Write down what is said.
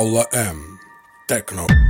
Paula M. Techno.